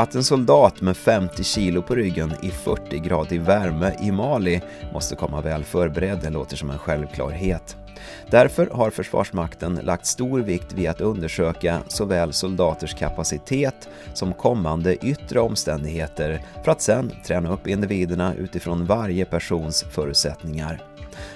Att en soldat med 50 kilo på ryggen i 40 gradig värme i Mali måste komma väl förberedd låter som en självklarhet. Därför har Försvarsmakten lagt stor vikt vid att undersöka såväl soldaters kapacitet som kommande yttre omständigheter för att sedan träna upp individerna utifrån varje persons förutsättningar.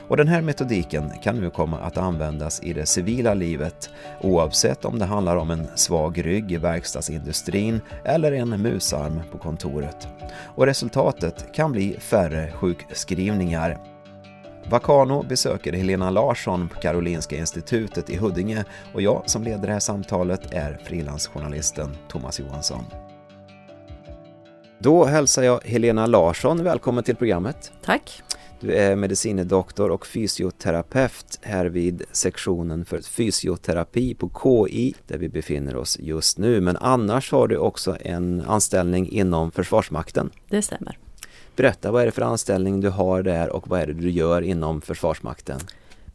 Och den här metodiken kan nu komma att användas i det civila livet oavsett om det handlar om en svag rygg i verkstadsindustrin eller en musarm på kontoret. Och resultatet kan bli färre sjukskrivningar. Vakano besöker Helena Larsson på Karolinska institutet i Huddinge och jag som leder det här samtalet är frilansjournalisten Thomas Johansson. Då hälsar jag Helena Larsson välkommen till programmet. Tack. Du är medicinedoktor och fysioterapeut här vid sektionen för fysioterapi på KI där vi befinner oss just nu. Men annars har du också en anställning inom Försvarsmakten. Det stämmer. Berätta, vad är det för anställning du har där och vad är det du gör inom Försvarsmakten?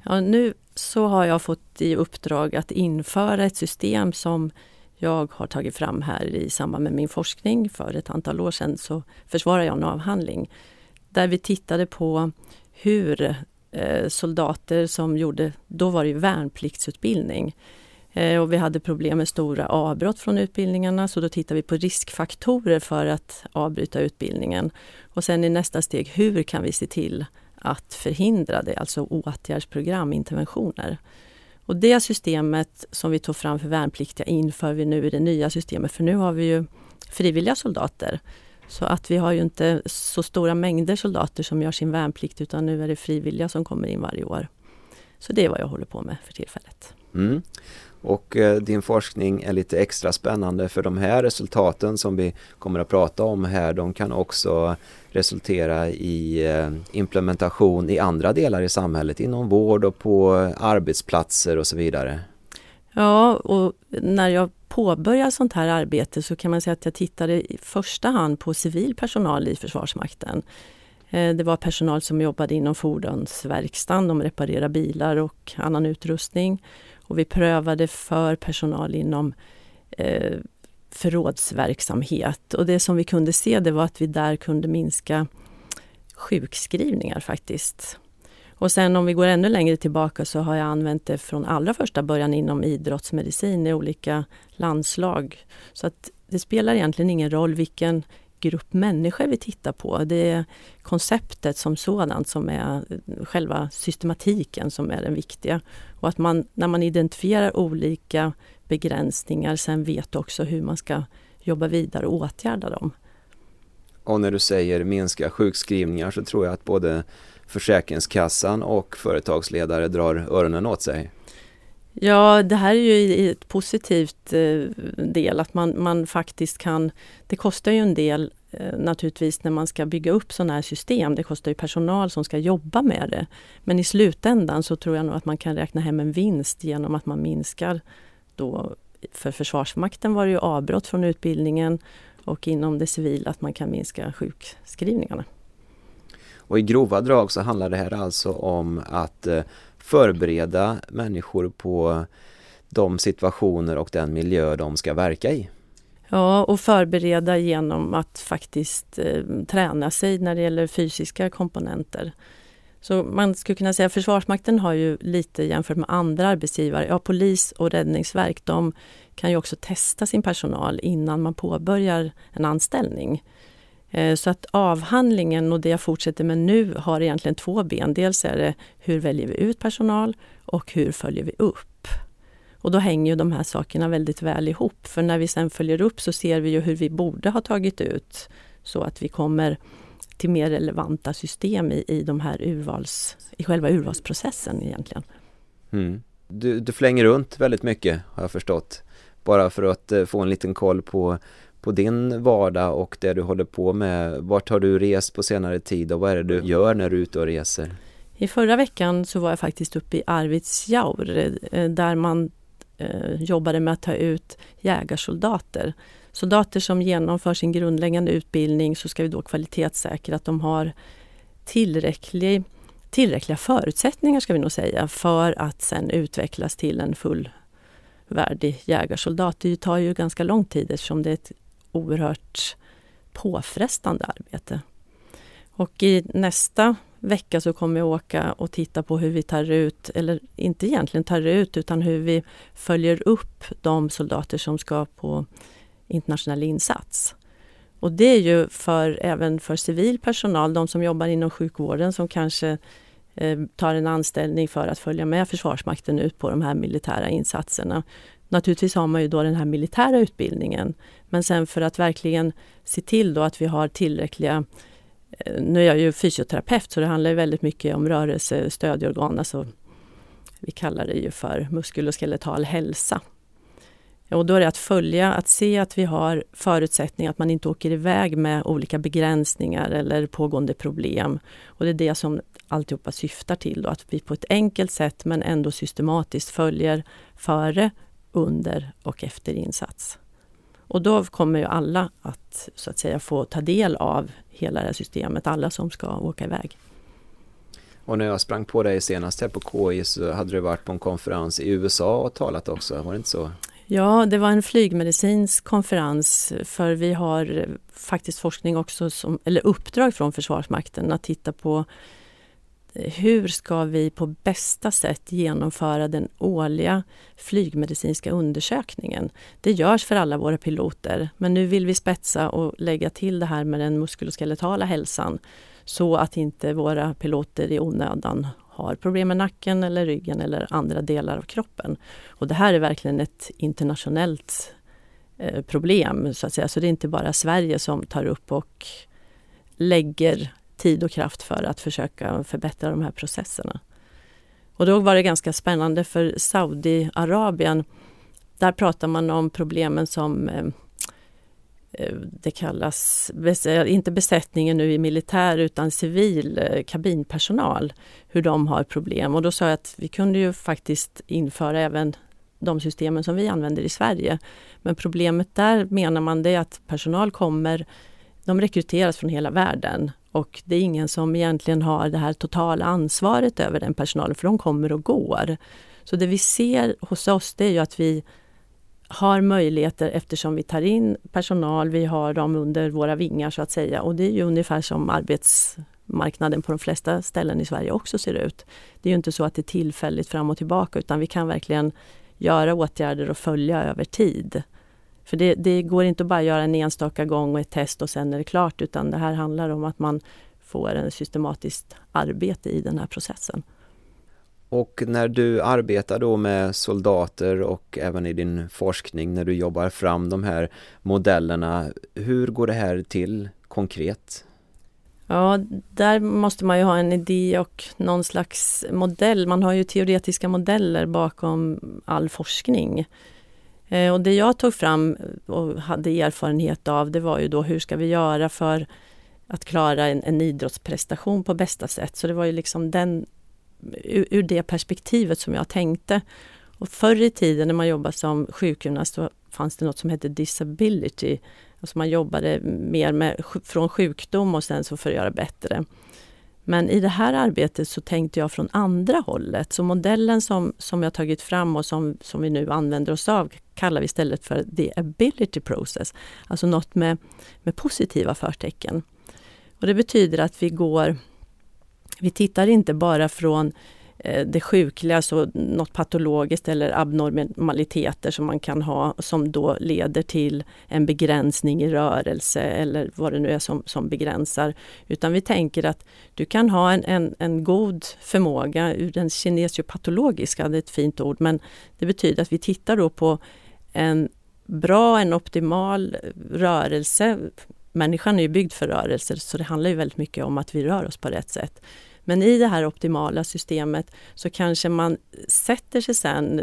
Ja, nu så har jag fått i uppdrag att införa ett system som jag har tagit fram här i samband med min forskning. För ett antal år sedan så försvarade jag en avhandling där vi tittade på hur eh, soldater som gjorde, då var det värnpliktsutbildning, eh, och vi hade problem med stora avbrott från utbildningarna så då tittade vi på riskfaktorer för att avbryta utbildningen. Och sen i nästa steg, hur kan vi se till att förhindra det, alltså åtgärdsprogram, interventioner. Och det systemet som vi tog fram för värnpliktiga inför vi nu i det nya systemet, för nu har vi ju frivilliga soldater så att vi har ju inte så stora mängder soldater som gör sin värnplikt utan nu är det frivilliga som kommer in varje år. Så det är vad jag håller på med för tillfället. Mm. Och eh, din forskning är lite extra spännande för de här resultaten som vi kommer att prata om här de kan också resultera i eh, implementation i andra delar i samhället inom vård och på arbetsplatser och så vidare. Ja, och när jag påbörja sånt här arbete så kan man säga att jag tittade i första hand på civil personal i Försvarsmakten. Eh, det var personal som jobbade inom fordonsverkstan, de reparerade bilar och annan utrustning. Och vi prövade för personal inom eh, förrådsverksamhet. Och det som vi kunde se det var att vi där kunde minska sjukskrivningar faktiskt. Och sen om vi går ännu längre tillbaka så har jag använt det från allra första början inom idrottsmedicin i olika landslag. Så att det spelar egentligen ingen roll vilken grupp människor vi tittar på. Det är konceptet som sådant som är själva systematiken som är den viktiga. Och att man när man identifierar olika begränsningar sen vet också hur man ska jobba vidare och åtgärda dem. Och när du säger minska sjukskrivningar så tror jag att både Försäkringskassan och företagsledare drar öronen åt sig? Ja, det här är ju ett positivt eh, del att man, man faktiskt kan... Det kostar ju en del eh, naturligtvis när man ska bygga upp sådana här system. Det kostar ju personal som ska jobba med det. Men i slutändan så tror jag nog att man kan räkna hem en vinst genom att man minskar då för Försvarsmakten var det ju avbrott från utbildningen och inom det civila att man kan minska sjukskrivningarna. Och i grova drag så handlar det här alltså om att eh, förbereda människor på de situationer och den miljö de ska verka i. Ja, och förbereda genom att faktiskt eh, träna sig när det gäller fysiska komponenter. Så man skulle kunna säga att Försvarsmakten har ju lite jämfört med andra arbetsgivare, ja polis och räddningsverk, de kan ju också testa sin personal innan man påbörjar en anställning. Eh, så att avhandlingen och det jag fortsätter med nu har egentligen två ben. Dels är det hur väljer vi ut personal och hur följer vi upp? Och då hänger ju de här sakerna väldigt väl ihop. För när vi sen följer upp så ser vi ju hur vi borde ha tagit ut så att vi kommer till mer relevanta system i, i, de här urvals, i själva urvalsprocessen egentligen. Mm. Du, du flänger runt väldigt mycket har jag förstått. Bara för att eh, få en liten koll på på din vardag och det du håller på med. Vart har du rest på senare tid och vad är det du gör när du är ute och reser? I förra veckan så var jag faktiskt uppe i Arvidsjaur eh, där man eh, jobbade med att ta ut jägarsoldater. Soldater som genomför sin grundläggande utbildning så ska vi då kvalitetssäkra att de har tillräcklig, tillräckliga förutsättningar ska vi nog säga för att sen utvecklas till en fullvärdig jägarsoldat. Det tar ju ganska lång tid eftersom det är ett oerhört påfrestande arbete. Och i nästa vecka så kommer jag åka och titta på hur vi tar ut, eller inte egentligen tar ut, utan hur vi följer upp de soldater som ska på internationell insats. Och det är ju för, även för civil personal, de som jobbar inom sjukvården som kanske eh, tar en anställning för att följa med Försvarsmakten ut på de här militära insatserna. Naturligtvis har man ju då den här militära utbildningen, men sen för att verkligen se till då att vi har tillräckliga eh, nu är jag ju fysioterapeut så det handlar väldigt mycket om rörelse, stödorgan, alltså vi kallar det ju för muskel och skeletal hälsa. Och då är det att följa, att se att vi har förutsättningar, att man inte åker iväg med olika begränsningar eller pågående problem. Och det är det som alltihopa syftar till, då, att vi på ett enkelt sätt men ändå systematiskt följer före, under och efter insats. Och då kommer ju alla att så att säga få ta del av hela det här systemet, alla som ska åka iväg. Och när jag sprang på dig senast här på KI så hade du varit på en konferens i USA och talat också, var det inte så? Ja, det var en flygmedicinsk konferens för vi har faktiskt forskning också, som, eller uppdrag från Försvarsmakten att titta på hur ska vi på bästa sätt genomföra den årliga flygmedicinska undersökningen? Det görs för alla våra piloter, men nu vill vi spetsa och lägga till det här med den muskuloskeletala hälsan så att inte våra piloter i onödan har problem med nacken eller ryggen eller andra delar av kroppen. Och det här är verkligen ett internationellt eh, problem så att säga. Så det är inte bara Sverige som tar upp och lägger tid och kraft för att försöka förbättra de här processerna. Och då var det ganska spännande för Saudiarabien. Där pratar man om problemen som eh, eh, det kallas, eh, inte besättningen nu i militär utan civil kabinpersonal, hur de har problem. Och då sa jag att vi kunde ju faktiskt införa även de systemen som vi använder i Sverige. Men problemet där menar man det är att personal kommer, de rekryteras från hela världen och det är ingen som egentligen har det här totala ansvaret över den personalen, för de kommer och går. Så det vi ser hos oss, det är ju att vi har möjligheter eftersom vi tar in personal, vi har dem under våra vingar så att säga. Och det är ju ungefär som arbetsmarknaden på de flesta ställen i Sverige också ser ut. Det är ju inte så att det är tillfälligt fram och tillbaka utan vi kan verkligen göra åtgärder och följa över tid. För det, det, går inte att bara göra en enstaka gång och ett test och sen är det klart utan det här handlar om att man får en systematiskt arbete i den här processen. Och när du arbetar då med soldater och även i din forskning när du jobbar fram de här modellerna, hur går det här till konkret? Ja, där måste man ju ha en idé och någon slags modell. Man har ju teoretiska modeller bakom all forskning. Eh, och det jag tog fram eh, och hade erfarenhet av det var ju då hur ska vi göra för att klara en, en idrottsprestation på bästa sätt. Så det var ju liksom den, ur, ur det perspektivet som jag tänkte. Och förr i tiden när man jobbade som sjukgymnast så fanns det något som hette disability. Alltså man jobbade mer med, från sjukdom och sen så för att göra bättre. Men i det här arbetet så tänkte jag från andra hållet. Så modellen som, som jag tagit fram och som, som vi nu använder oss av kallar vi istället för the ability process. Alltså något med, med positiva förtecken. Och det betyder att vi går vi tittar inte bara från Eh, Eh, det sjukliga, alltså något patologiskt eller abnormaliteter som man kan ha som då leder till en begränsning i rörelse eller vad det nu är som, som begränsar. Utan vi tänker att du kan ha en, en, en god förmåga ur den kinesiopatologiska, det är ett fint ord, men det betyder att vi tittar då på en bra, en optimal rörelse. Människan är ju byggd för rörelser så det handlar ju väldigt mycket om att vi rör oss på rätt sätt. Men i det här optimala systemet så kanske man sätter sig sen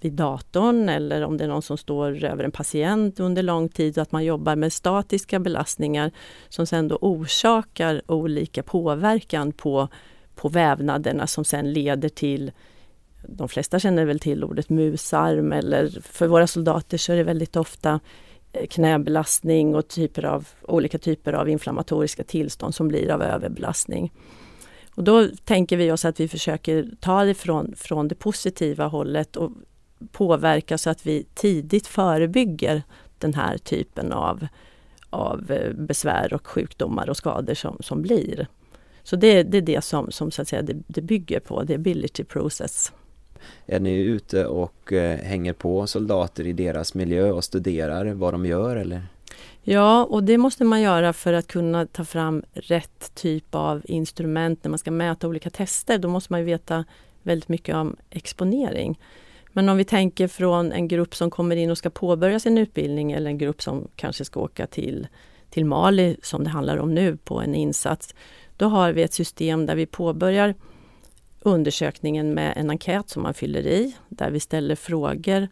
vid datorn eller om det är någon som står över en patient under lång tid och att man jobbar med statiska belastningar som sen då orsakar olika påverkan på, på vävnaderna som sen leder till de flesta känner väl till ordet musarm eller för våra soldater så är det väldigt ofta eh, knäbelastning och typer av, olika typer av inflammatoriska tillstånd som blir av överbelastning. Och då tänker vi oss att vi försöker ta det från, från det positiva hållet och påverka så att vi tidigt förebygger den här typen av, av eh, besvär och sjukdomar och skador som, som blir. Så det, det är det som, som så att säga, det, det bygger på, the ability process. Är ni ute och eh, hänger på soldater i deras miljö och studerar vad de gör eller? Ja, och det måste man göra för att kunna ta fram rätt typ av instrument när man ska mäta olika tester. Då måste man ju veta väldigt mycket om exponering. Men om vi tänker från en grupp som kommer in och ska påbörja sin utbildning eller en grupp som kanske ska åka till, till Mali, som det handlar om nu, på en insats. Då har vi ett system där vi påbörjar undersökningen med en enkät som man fyller i, där vi ställer frågor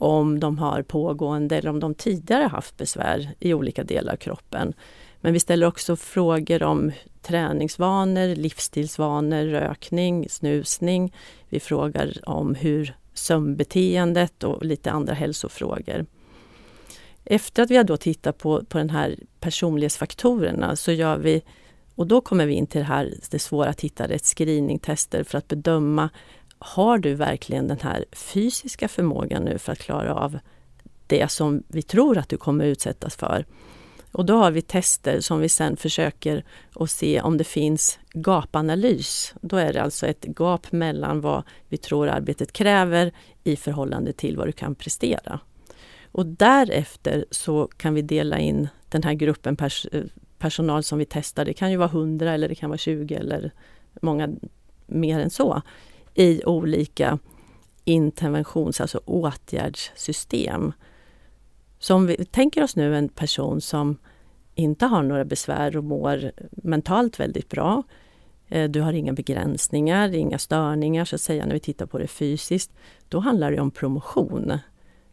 om de har pågående eller om de tidigare haft besvär i olika delar av kroppen. Men vi ställer också frågor om träningsvanor, livsstilsvanor, rökning, snusning. Vi frågar om hur sömnbeteendet och lite andra hälsofrågor. Efter att vi har då tittat på, på den här personlighetsfaktorerna så gör vi och då kommer vi in till det här det svåra att hitta rätt screeningtester för att bedöma har du verkligen den här fysiska förmågan nu för att klara av det som vi tror att du kommer utsättas för? Och då har vi tester som vi sen försöker att se om det finns gapanalys. Då är det alltså ett gap mellan vad vi tror arbetet kräver i förhållande till vad du kan prestera. Och därefter så kan vi dela in den här gruppen pers personal som vi testar. Det kan ju vara 100 eller det kan vara 20 eller många mer än så i olika interventions, alltså åtgärdssystem. Så om vi tänker oss nu en person som inte har några besvär och mår mentalt väldigt bra. Eh, du har inga begränsningar, inga störningar så att säga när vi tittar på det fysiskt. Då handlar det om promotion.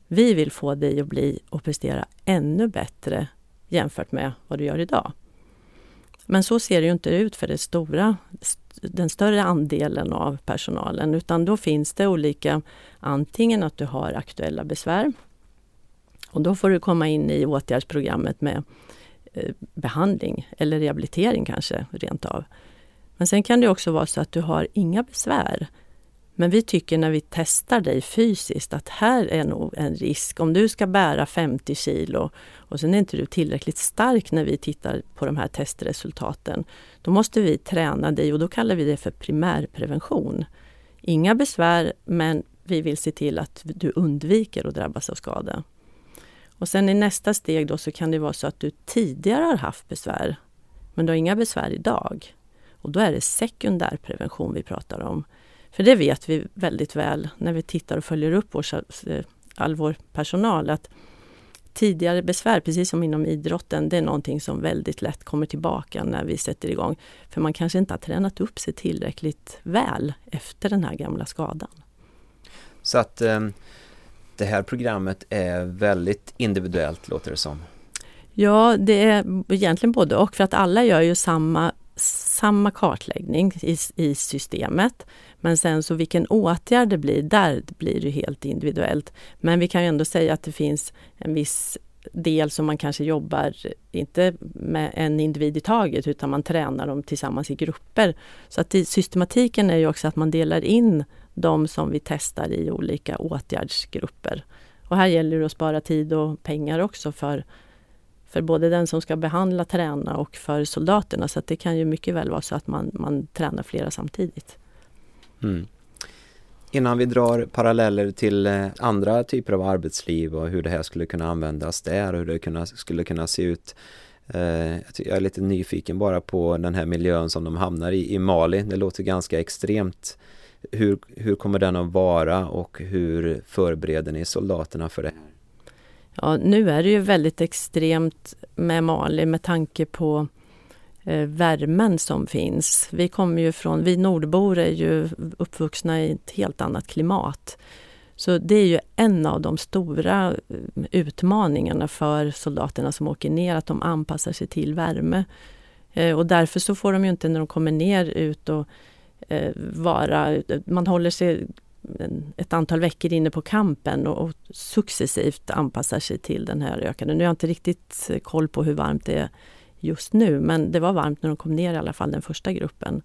Vi vill få dig att bli och prestera ännu bättre jämfört med vad du gör idag. Men så ser det ju inte ut för det stora, den större andelen av personalen utan då finns det olika, antingen att du har aktuella besvär och då får du komma in i åtgärdsprogrammet med eh, behandling eller rehabilitering kanske rent av. Men sen kan det också vara så att du har inga besvär men vi tycker när vi testar dig fysiskt att här är nog en risk. Om du ska bära 50 kilo och sen är inte du tillräckligt stark när vi tittar på de här testresultaten. Då måste vi träna dig och då kallar vi det för primärprevention. Inga besvär men vi vill se till att du undviker att drabbas av skada. Och sen i nästa steg då så kan det vara så att du tidigare har haft besvär men du har inga besvär idag. Och då är det sekundärprevention vi pratar om. För det vet vi väldigt väl när vi tittar och följer upp vår, eh, all vår personal att tidigare besvär, precis som inom idrotten, det är någonting som väldigt lätt kommer tillbaka när vi sätter igång. För man kanske inte har tränat upp sig tillräckligt väl efter den här gamla skadan. Så att eh, det här programmet är väldigt individuellt låter det som. Ja, det är egentligen både och för att alla gör ju samma samma kartläggning i, i systemet. Men sen så vilken åtgärd det blir, där blir det helt individuellt. Men vi kan ju ändå säga att det finns en viss del som man kanske jobbar, inte med en individ i taget, utan man tränar dem tillsammans i grupper. Så att systematiken är ju också att man delar in de som vi testar i olika åtgärdsgrupper. Och här gäller det att spara tid och pengar också för för både den som ska behandla, träna och för soldaterna. Så det kan ju mycket väl vara så att man, man tränar flera samtidigt. Mm. Innan vi drar paralleller till eh, andra typer av arbetsliv och hur det här skulle kunna användas där och hur det kunna, skulle kunna se ut. Eh, jag är lite nyfiken bara på den här miljön som de hamnar i, i Mali. Det låter ganska extremt. Hur, hur kommer den att vara och hur förbereder ni soldaterna för det? Ja, nu är det ju väldigt extremt med Mali med tanke på eh, värmen som finns. Vi kommer ju från, vi nordbor är ju uppvuxna i ett helt annat klimat. Så det är ju en av de stora eh, utmaningarna för soldaterna som åker ner, att de anpassar sig till värme. Eh, och därför så får de ju inte när de kommer ner ut och eh, vara, man håller sig ett antal veckor inne på kampen och, och successivt anpassar sig till den här ökande. Nu har jag inte riktigt eh, koll på hur varmt det är just nu men det var varmt när de kom ner i alla fall den första gruppen.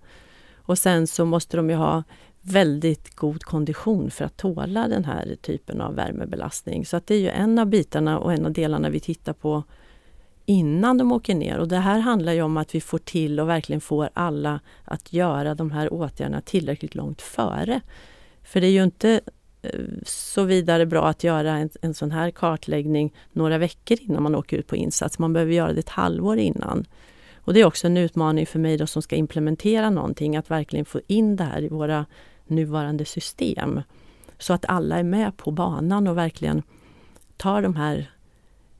Och sen så måste de ju ha väldigt god kondition för att tåla den här typen av värmebelastning. Så att det är ju en av bitarna och en av delarna vi tittar på innan de åker ner. Och det här handlar ju om att vi får till och verkligen får alla att göra de här åtgärderna tillräckligt långt före. För det är ju inte eh, så vidare bra att göra en, en sån här kartläggning några veckor innan man åker ut på insats. Man behöver göra det ett halvår innan. Och det är också en utmaning för mig då som ska implementera någonting, att verkligen få in det här i våra nuvarande system. Så att alla är med på banan och verkligen tar de här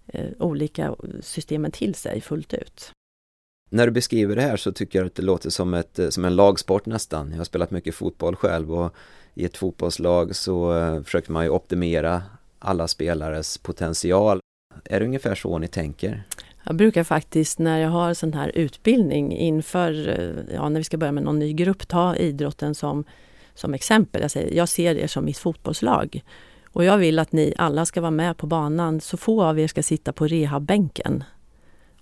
eh, olika systemen till sig fullt ut. När du beskriver det här så tycker jag att det låter som, ett, som en lagsport nästan. Jag har spelat mycket fotboll själv och i ett fotbollslag så eh, försöker man ju optimera alla spelares potential. Är det ungefär så ni tänker? Jag brukar faktiskt när jag har sån här utbildning inför, eh, ja, när vi ska börja med någon ny grupp, ta idrotten som, som exempel. Jag säger, jag ser er som mitt fotbollslag. Och jag vill att ni alla ska vara med på banan. Så få av er ska sitta på rehabbänken.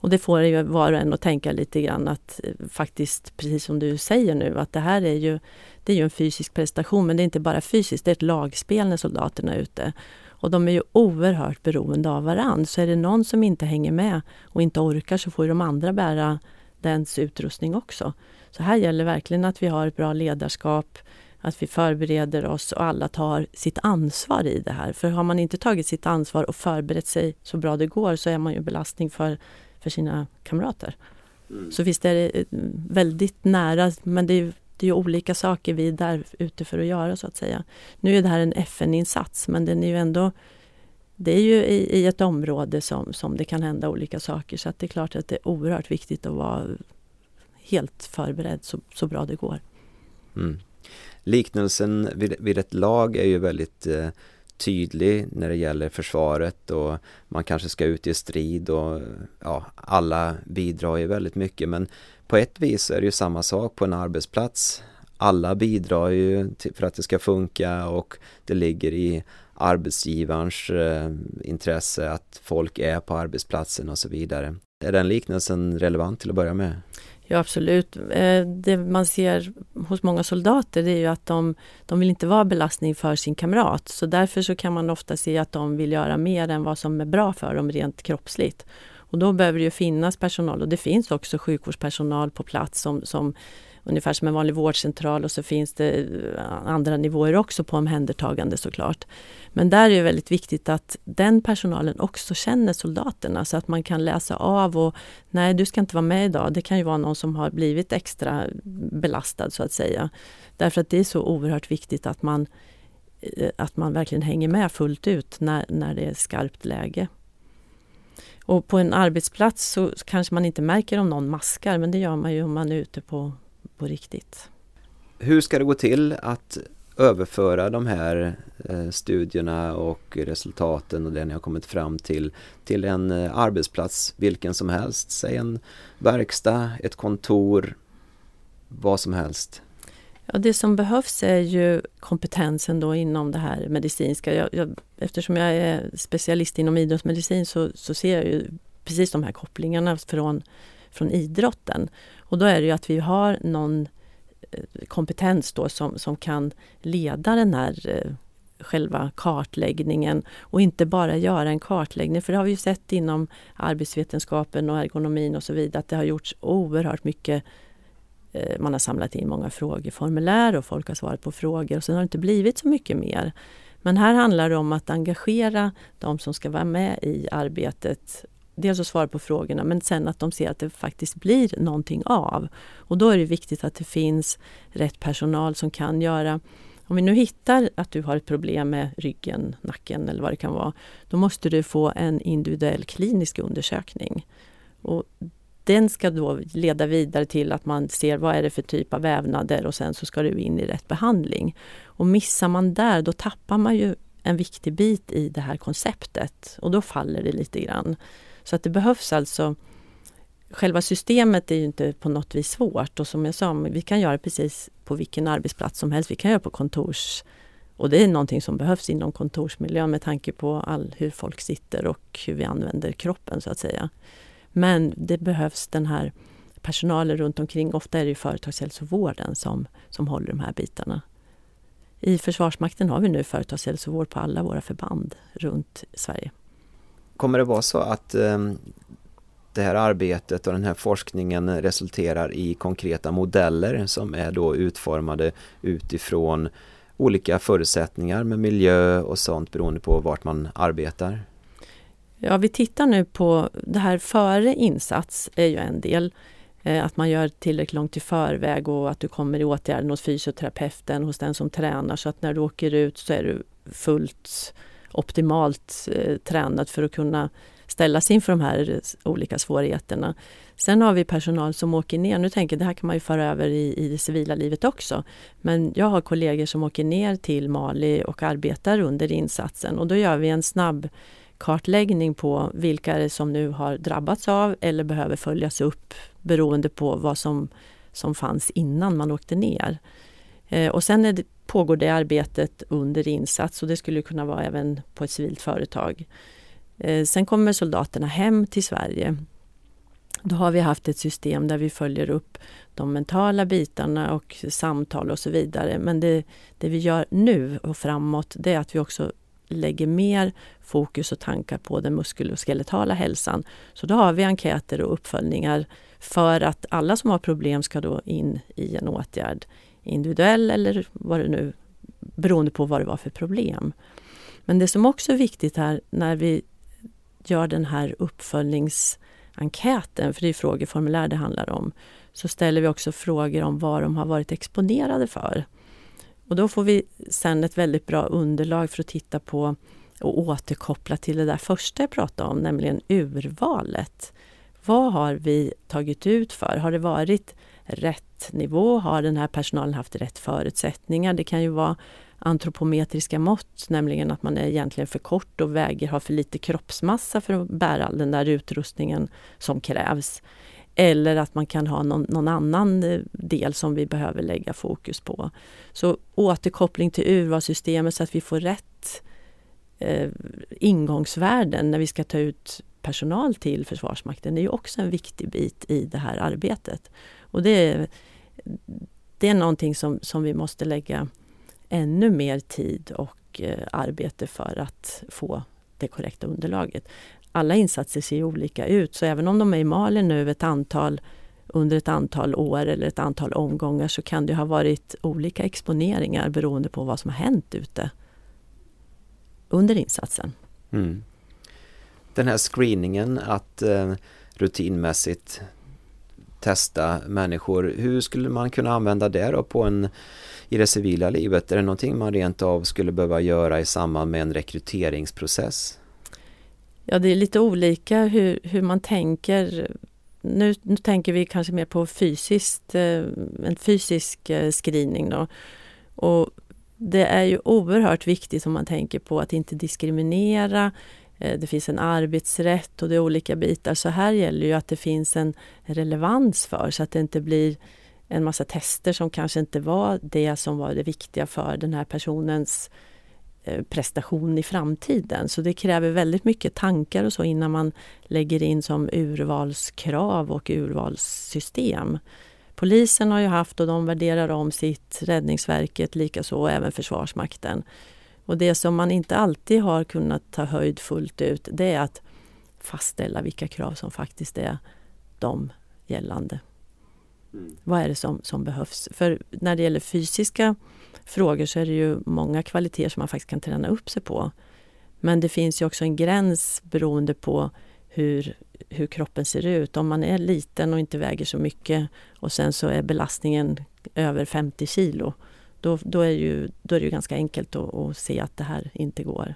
Och det får ju var och en att tänka lite grann att eh, faktiskt, precis som du säger nu, att det här är ju, det är ju en fysisk prestation. Men det är inte bara fysiskt, det är ett lagspel när soldaterna är ute. Och de är ju oerhört beroende av varandra. Så är det någon som inte hänger med och inte orkar så får de andra bära dens utrustning också. Så här gäller verkligen att vi har ett bra ledarskap, att vi förbereder oss och alla tar sitt ansvar i det här. För har man inte tagit sitt ansvar och förberett sig så bra det går så är man ju belastning för, för sina kamrater. Mm. Så visst är det eh, väldigt nära, men det är det är olika saker vi är där ute för att göra så att säga. Nu är det här en FN-insats men den är ju ändå det är ju i, i, ett område som, som det kan hända olika saker så att det är klart att det är oerhört viktigt att vara helt förberedd så, så bra det går. Mm. Liknelsen vid, vid, ett lag är ju väldigt eh, tydlig när det gäller försvaret och man kanske ska ut i strid och ja, alla bidrar ju väldigt mycket men på ett vis är det ju samma sak på en arbetsplats. Alla bidrar ju till, för att det ska funka och det ligger i arbetsgivarens eh, intresse att folk är på arbetsplatsen och så vidare. Är den liknelsen relevant till att börja med? Ja absolut. Eh, det man ser hos många soldater det är ju att de, de vill inte vara belastning för sin kamrat. Så därför så kan man ofta se att de vill göra mer än vad som är bra för dem rent kroppsligt. Och då behöver det ju finnas personal och det finns också sjukvårdspersonal på plats som, som ungefär som en vanlig vårdcentral och så finns det eh, andra nivåer också på omhändertagande såklart. Men där är det väldigt viktigt att den personalen också känner soldaterna så att man kan läsa av och nej du ska inte vara med idag. Det kan ju vara någon som har blivit extra belastad så att säga. Därför att det är så oerhört viktigt att man, eh, att man verkligen hänger med fullt ut när, när det är skarpt läge. Och på en arbetsplats så kanske man inte märker om någon maskar men det gör man ju om man är ute på, på riktigt. Hur ska det gå till att överföra de här eh, studierna och resultaten och det ni har kommit fram till till en eh, arbetsplats vilken som helst, säg en verkstad, ett kontor, vad som helst? Ja, det som behövs är ju kompetensen då inom det här medicinska. Jag, jag, eftersom jag är specialist inom idrottsmedicin så, så ser jag ju precis de här kopplingarna från, från idrotten. Och då är det ju att vi har någon eh, kompetens då som, som kan leda den här eh, själva kartläggningen och inte bara göra en kartläggning. För det har vi ju sett inom arbetsvetenskapen och ergonomin och så vidare att det har gjorts oerhört mycket eh, man har samlat in många frågeformulär och folk har svarat på frågor och sen har det inte blivit så mycket mer. Men här handlar det om att engagera de som ska vara med i arbetet. Dels att svara på frågorna men sen att de ser att det faktiskt blir någonting av. Och då är det viktigt att det finns rätt personal som kan göra om vi nu hittar att du har ett problem med ryggen, nacken eller vad det kan vara, då måste du få en individuell klinisk undersökning. Och den ska då leda vidare till att man ser vad är det för typ av vävnader och sen så ska du in i rätt behandling. Och missar man där då tappar man ju en viktig bit i det här konceptet och då faller det lite grann. Så att det behövs alltså Själva systemet är ju inte på något vis svårt och som jag sa, vi kan göra precis på vilken arbetsplats som helst. Vi kan göra på kontors... Och det är någonting som behövs inom kontorsmiljön med tanke på all, hur folk sitter och hur vi använder kroppen så att säga. Men det behövs den här personalen runt omkring. Ofta är det ju företagshälsovården som, som håller de här bitarna. I Försvarsmakten har vi nu företagshälsovård på alla våra förband runt Sverige. Kommer det vara så att ehm, det här arbetet och den här forskningen resulterar i konkreta modeller som är då utformade utifrån olika förutsättningar med miljö och sånt beroende på vart man arbetar? Ja, vi tittar nu på det här före insats är ju en del. Eh, att man gör tillräckligt långt i förväg och att du kommer i åtgärden hos fysioterapeuten, hos den som tränar så att när du åker ut så är du fullt optimalt eh, tränad för att kunna ställas inför de här olika svårigheterna. Sen har vi personal som åker ner. Nu tänker jag, det här kan man ju föra över i, i det civila livet också. Men jag har kollegor som åker ner till Mali och arbetar under insatsen och då gör vi en snabb kartläggning på vilka är det som nu har drabbats av eller behöver följas upp beroende på vad som, som fanns innan man åkte ner. Eh, och sen det, pågår det arbetet under insats och det skulle kunna vara även på ett civilt företag. Eh, sen kommer soldaterna hem till Sverige. Då har vi haft ett system där vi följer upp de mentala bitarna och samtal och så vidare. Men det, det vi gör nu och framåt det är att vi också lägger mer fokus och tankar på den muskel och hälsan. Så då har vi enkäter och uppföljningar för att alla som har problem ska då in i en åtgärd. Individuell eller vad det nu beroende på vad det var för problem. Men det som också är viktigt här när vi gör den här uppföljningsenkäten, för det är frågeformulär det handlar om, så ställer vi också frågor om vad de har varit exponerade för. Och då får vi sen ett väldigt bra underlag för att titta på och återkoppla till det där första jag pratade om, nämligen urvalet. Vad har vi tagit ut för? Har det varit rätt nivå? Har den här personalen haft rätt förutsättningar? Det kan ju vara antropometriska mått, nämligen att man är egentligen för kort och väger, har för lite kroppsmassa för att bära all den där utrustningen som krävs. Eller att man kan ha någon, någon, annan eh, del som vi behöver lägga fokus på. Så återkoppling till urvalssystemet så att vi får rätt eh, ingångsvärden när vi ska ta ut personal till Försvarsmakten är ju också en viktig bit i det här arbetet. Och det är, det är någonting som, som vi måste lägga ännu mer tid och eh, arbete för att få det korrekta underlaget. Alla insatser ser olika ut så även om de är i Mali nu ett antal under ett antal år eller ett antal omgångar så kan det ha varit olika exponeringar beroende på vad som har hänt ute under insatsen. Mm. Den här screeningen att eh, rutinmässigt testa människor, hur skulle man kunna använda det då på en i det civila livet? Är det någonting man rent av skulle behöva göra i samband med en rekryteringsprocess? Ja, det är lite olika hur, hur man tänker. Nu, nu tänker vi kanske mer på fysiskt, eh, en fysisk eh, screening. Då. Och det är ju oerhört viktigt om man tänker på att inte diskriminera. Eh, det finns en arbetsrätt och det är olika bitar. Så här gäller ju att det finns en relevans för så att det inte blir en massa tester som kanske inte var det som var det viktiga för den här personens eh, prestation i framtiden. Så det kräver väldigt mycket tankar och så innan man lägger in som urvalskrav och urvalssystem. Polisen har ju haft och de värderar om sitt, Räddningsverket likaså och även Försvarsmakten. Och det som man inte alltid har kunnat ta höjd fullt ut det är att fastställa vilka krav som faktiskt är de gällande. Mm. Vad är det som, som behövs? För när det gäller fysiska frågor så är det ju många kvaliteter som man faktiskt kan träna upp sig på. Men det finns ju också en gräns beroende på hur, hur kroppen ser ut. Om man är liten och inte väger så mycket och sen så är belastningen över 50 kilo. Då, då, är, ju, då är det ju ganska enkelt att, att se att det här inte går.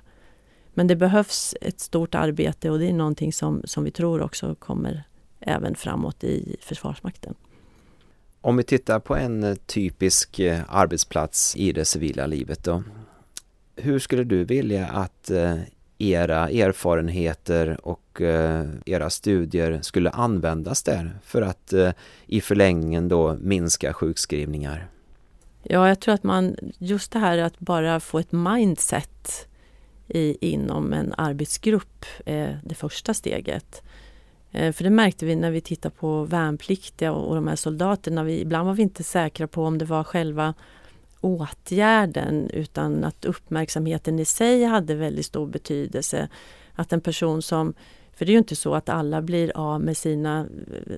Men det behövs ett stort arbete och det är någonting som, som vi tror också kommer även framåt i Försvarsmakten. Om vi tittar på en typisk eh, arbetsplats i det civila livet då. Hur skulle du vilja att eh, era erfarenheter och eh, era studier skulle användas där för att i förlängningen då minska sjukskrivningar? Ja, jag tror att man, just det här att bara få ett mindset i, inom en arbetsgrupp är det första steget. Eh, för det märkte vi när vi tittade på värnpliktiga och de här soldaterna. Vi, ibland var vi inte säkra på om det var själva åtgärden utan att uppmärksamheten i sig hade väldigt stor betydelse. Att en person som för det är ju inte så att alla blir av med sina,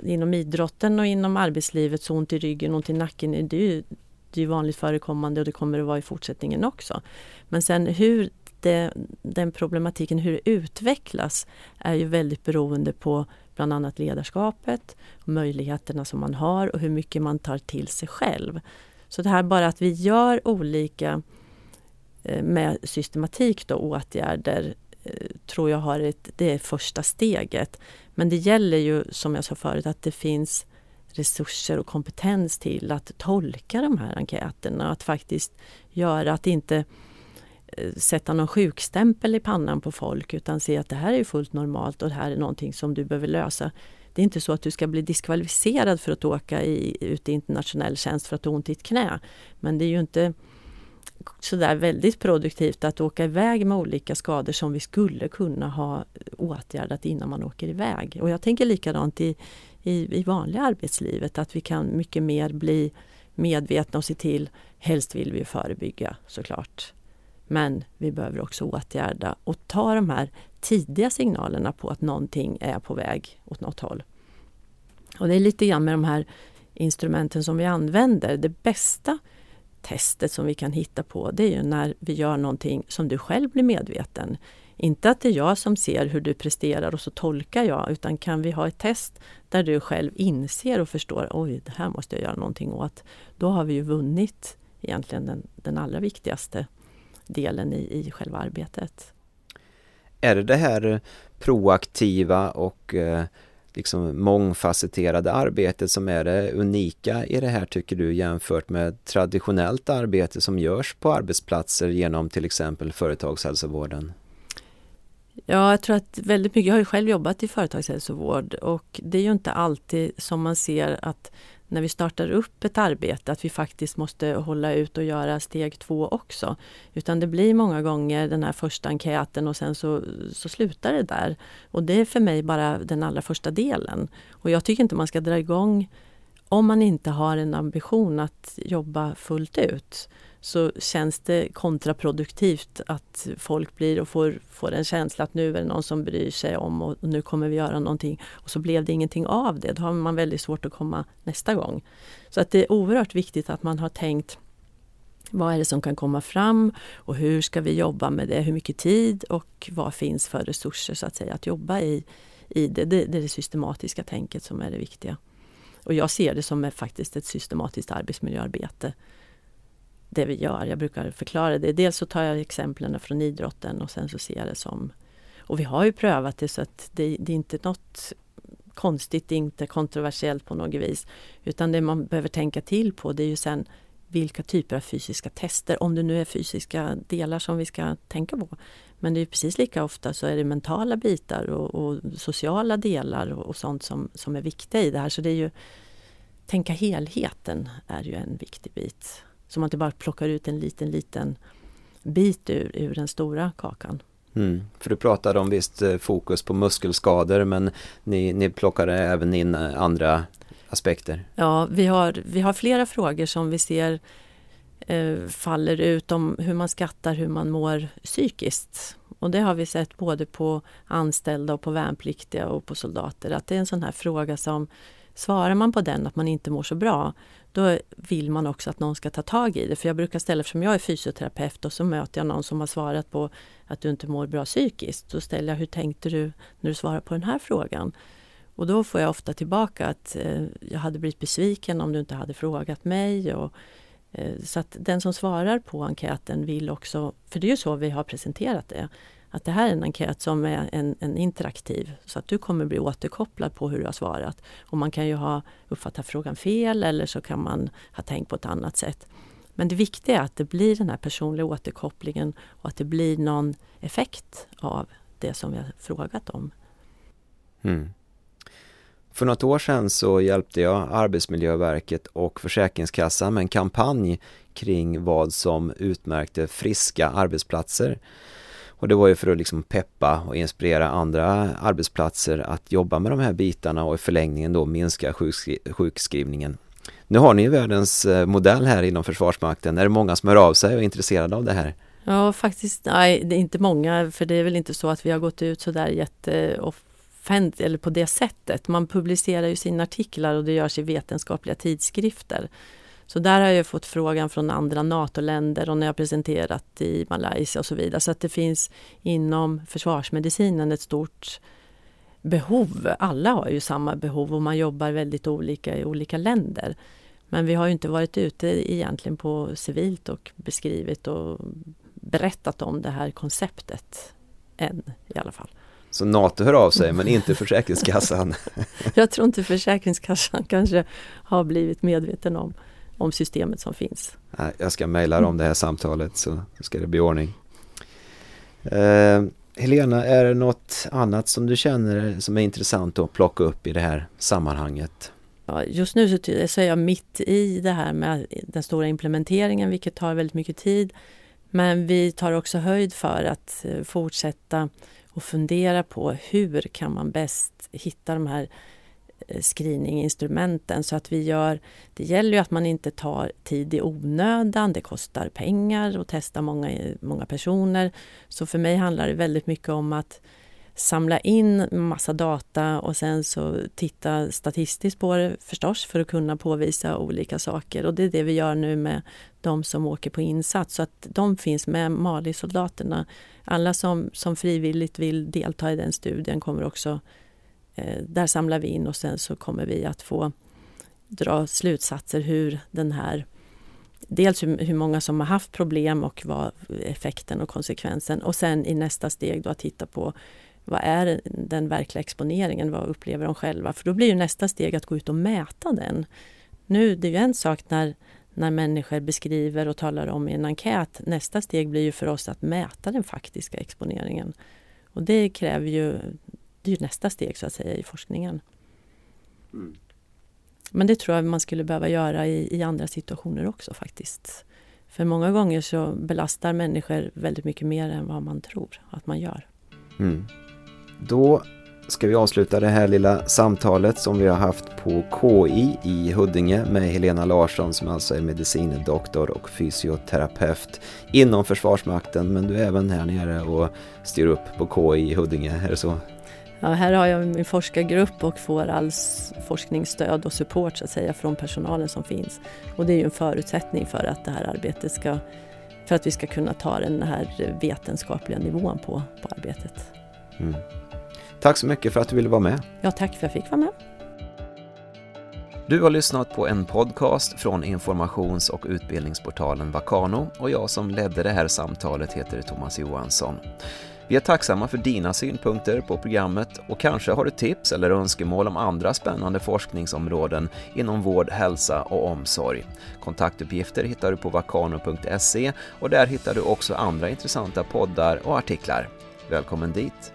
inom idrotten och inom arbetslivet, så ont i ryggen, ont i nacken. Det är ju, det är vanligt förekommande och det kommer att vara i fortsättningen också. Men sen hur det, den problematiken, hur det utvecklas, är ju väldigt beroende på bland annat ledarskapet, möjligheterna som man har och hur mycket man tar till sig själv. Så det här bara att vi gör olika eh, med systematik då, åtgärder eh, tror jag har ett, det är första steget. Men det gäller ju som jag sa förut att det finns resurser och kompetens till att tolka de här enkäterna. Att faktiskt göra att inte eh, sätta någon sjukstämpel i pannan på folk utan se att det här är fullt normalt och det här är någonting som du behöver lösa. Det är inte så att du ska bli diskvalificerad för att åka i, ut i internationell tjänst för att du har ont i ett knä. Men det är ju inte sådär väldigt produktivt att åka iväg med olika skador som vi skulle kunna ha åtgärdat innan man åker iväg. Och jag tänker likadant i, i, i vanliga arbetslivet att vi kan mycket mer bli medvetna och se till, helst vill vi förebygga såklart. Men vi behöver också åtgärda och ta de här tidiga signalerna på att någonting är på väg åt något håll. Och det är lite grann med de här instrumenten som vi använder. Det bästa testet som vi kan hitta på det är ju när vi gör någonting som du själv blir medveten. Inte att det är jag som ser hur du presterar och så tolkar jag utan kan vi ha ett test där du själv inser och förstår oj det här måste jag göra någonting åt. Då har vi ju vunnit egentligen den, den allra viktigaste delen i, i själva arbetet. Är det det här proaktiva och eh, liksom mångfacetterade arbetet som är det unika i det här tycker du jämfört med traditionellt arbete som görs på arbetsplatser genom till exempel företagshälsovården? Ja, jag tror att väldigt mycket, jag har ju själv jobbat i företagshälsovård och det är ju inte alltid som man ser att när vi startar upp ett arbete att vi faktiskt måste hålla ut och göra steg två också. Utan det blir många gånger den här första enkäten och sen så, så slutar det där. Och det är för mig bara den allra första delen. Och jag tycker inte man ska dra igång om man inte har en ambition att jobba fullt ut så känns det kontraproduktivt att folk blir och får, får en känsla att nu är det någon som bryr sig om och, nu kommer vi göra någonting. Och så blev det ingenting av det. Då har man väldigt svårt att komma nästa gång. Så att det är oerhört viktigt att man har tänkt vad är det som kan komma fram och hur ska vi jobba med det? Hur mycket tid och vad finns för resurser så att säga att jobba i, i det. Det, det är det systematiska tänket som är det viktiga. Och jag ser det som faktiskt ett systematiskt arbetsmiljöarbete det vi gör. Jag brukar förklara det. Dels så tar jag exemplen från idrotten och sen så ser jag det som... Och vi har ju prövat det så att det, det är inte något konstigt, inte kontroversiellt på något vis. Utan det man behöver tänka till på det är ju sen vilka typer av fysiska tester, om det nu är fysiska delar som vi ska tänka på. Men det är precis lika ofta så är det mentala bitar och, och sociala delar och, och, sånt som, som är viktiga i det här. Så det är ju Tänka helheten är ju en viktig bit. Så man inte bara plockar ut en liten, liten bit ur, ur den stora kakan. Mm, för du pratade om visst eh, fokus på muskelskador men ni, ni plockade även in eh, andra aspekter? Ja, vi har, vi har flera frågor som vi ser eh, faller ut om hur man skattar hur man mår psykiskt. Och det har vi sett både på anställda och på värnpliktiga och på soldater att det är en sån här fråga som Svarar man på den att man inte mår så bra, då vill man också att någon ska ta tag i det. För jag brukar ställa, eftersom jag är fysioterapeut och så möter jag någon som har svarat på att du inte mår bra psykiskt. Då ställer jag, hur tänkte du när du svarar på den här frågan? Och då får jag ofta tillbaka att eh, jag hade blivit besviken om du inte hade frågat mig. Och, eh, så att den som svarar på enkäten vill också, för det är ju så vi har presenterat det, att det här är en enkät som är en, en, interaktiv så att du kommer bli återkopplad på hur du har svarat. Och man kan ju ha uppfattat frågan fel eller så kan man ha tänkt på ett annat sätt. Men det viktiga är att det blir den här personliga återkopplingen och att det blir någon effekt av det som vi har frågat om. Mm. För något år sedan så hjälpte jag Arbetsmiljöverket och Försäkringskassan med en kampanj kring vad som utmärkte friska arbetsplatser. Och det var ju för att liksom peppa och inspirera andra arbetsplatser att jobba med de här bitarna och i förlängningen då minska sjukskri sjukskrivningen. Nu har ni ju världens eh, modell här inom Försvarsmakten. Är det många som hör av sig och är intresserade av det här? Ja, faktiskt, nej, det är inte många, för det är väl inte så att vi har gått ut sådär jätteoffentligt eller på det sättet. Man publicerar ju sina artiklar och det görs i vetenskapliga tidskrifter. Så där har jag fått frågan från andra NATO-länder och när jag presenterat i Malaysia och så vidare. Så att det finns inom försvarsmedicinen ett stort behov. Alla har ju samma behov och man jobbar väldigt olika i olika länder. Men vi har ju inte varit ute egentligen på civilt och beskrivit och berättat om det här konceptet än i alla fall. Så NATO hör av sig men inte Försäkringskassan? Jag tror inte Försäkringskassan kanske har blivit medveten om, om systemet som finns. Jag ska mejla om det här samtalet så ska det bli ordning. Eh, Helena, är det något annat som du känner som är intressant att plocka upp i det här sammanhanget? Ja, just nu så, så är jag mitt i det här med den stora implementeringen vilket tar väldigt mycket tid. Men vi tar också höjd för att eh, fortsätta och fundera på hur kan man bäst hitta de här Eh, screeninginstrumenten så att vi gör... Det gäller ju att man inte tar tid i onödan, det kostar pengar att testa många, många personer. Så för mig handlar det väldigt mycket om att samla in massa data och sen så titta statistiskt på det förstås för att kunna påvisa olika saker. Och det är det vi gör nu med de som åker på insats. Så att de finns med, Mali-soldaterna. Alla som, som frivilligt vill delta i den studien kommer också... Eh, där samlar vi in och sen så kommer vi att få dra slutsatser hur den här Dels hur, hur många som har haft problem och vad effekten och konsekvensen och sen i nästa steg då att titta på vad är den verkliga exponeringen? Vad upplever de själva? För då blir ju nästa steg att gå ut och mäta den. Nu, det är ju en sak när, när människor beskriver och talar om i en enkät. Nästa steg blir ju för oss att mäta den faktiska exponeringen. Och det kräver ju, det är ju nästa steg så att säga i forskningen. Mm. Men det tror jag man skulle behöva göra i, i andra situationer också faktiskt. För många gånger så belastar människor väldigt mycket mer än vad man tror att man gör. Mm. Då ska vi avsluta det här lilla samtalet som vi har haft på KI i Huddinge med Helena Larsson som alltså är medicindoktor och fysioterapeut inom Försvarsmakten men du är även här nere och styr upp på KI i Huddinge, är det så? Ja, här har jag min forskargrupp och får all forskningsstöd och support så att säga från personalen som finns. Och det är ju en förutsättning för att det här arbetet ska, för att vi ska kunna ta den här vetenskapliga nivån på, på arbetet. Mm. Tack så mycket för att du ville vara med. Ja, tack för att jag fick vara med. Du har lyssnat på en podcast från informations och utbildningsportalen Vakano och jag som ledde det här samtalet heter Thomas Johansson. Vi är tacksamma för dina synpunkter på programmet och kanske har du tips eller önskemål om andra spännande forskningsområden inom vård, hälsa och omsorg. Kontaktuppgifter hittar du på vakano.se och där hittar du också andra intressanta poddar och artiklar. Välkommen dit!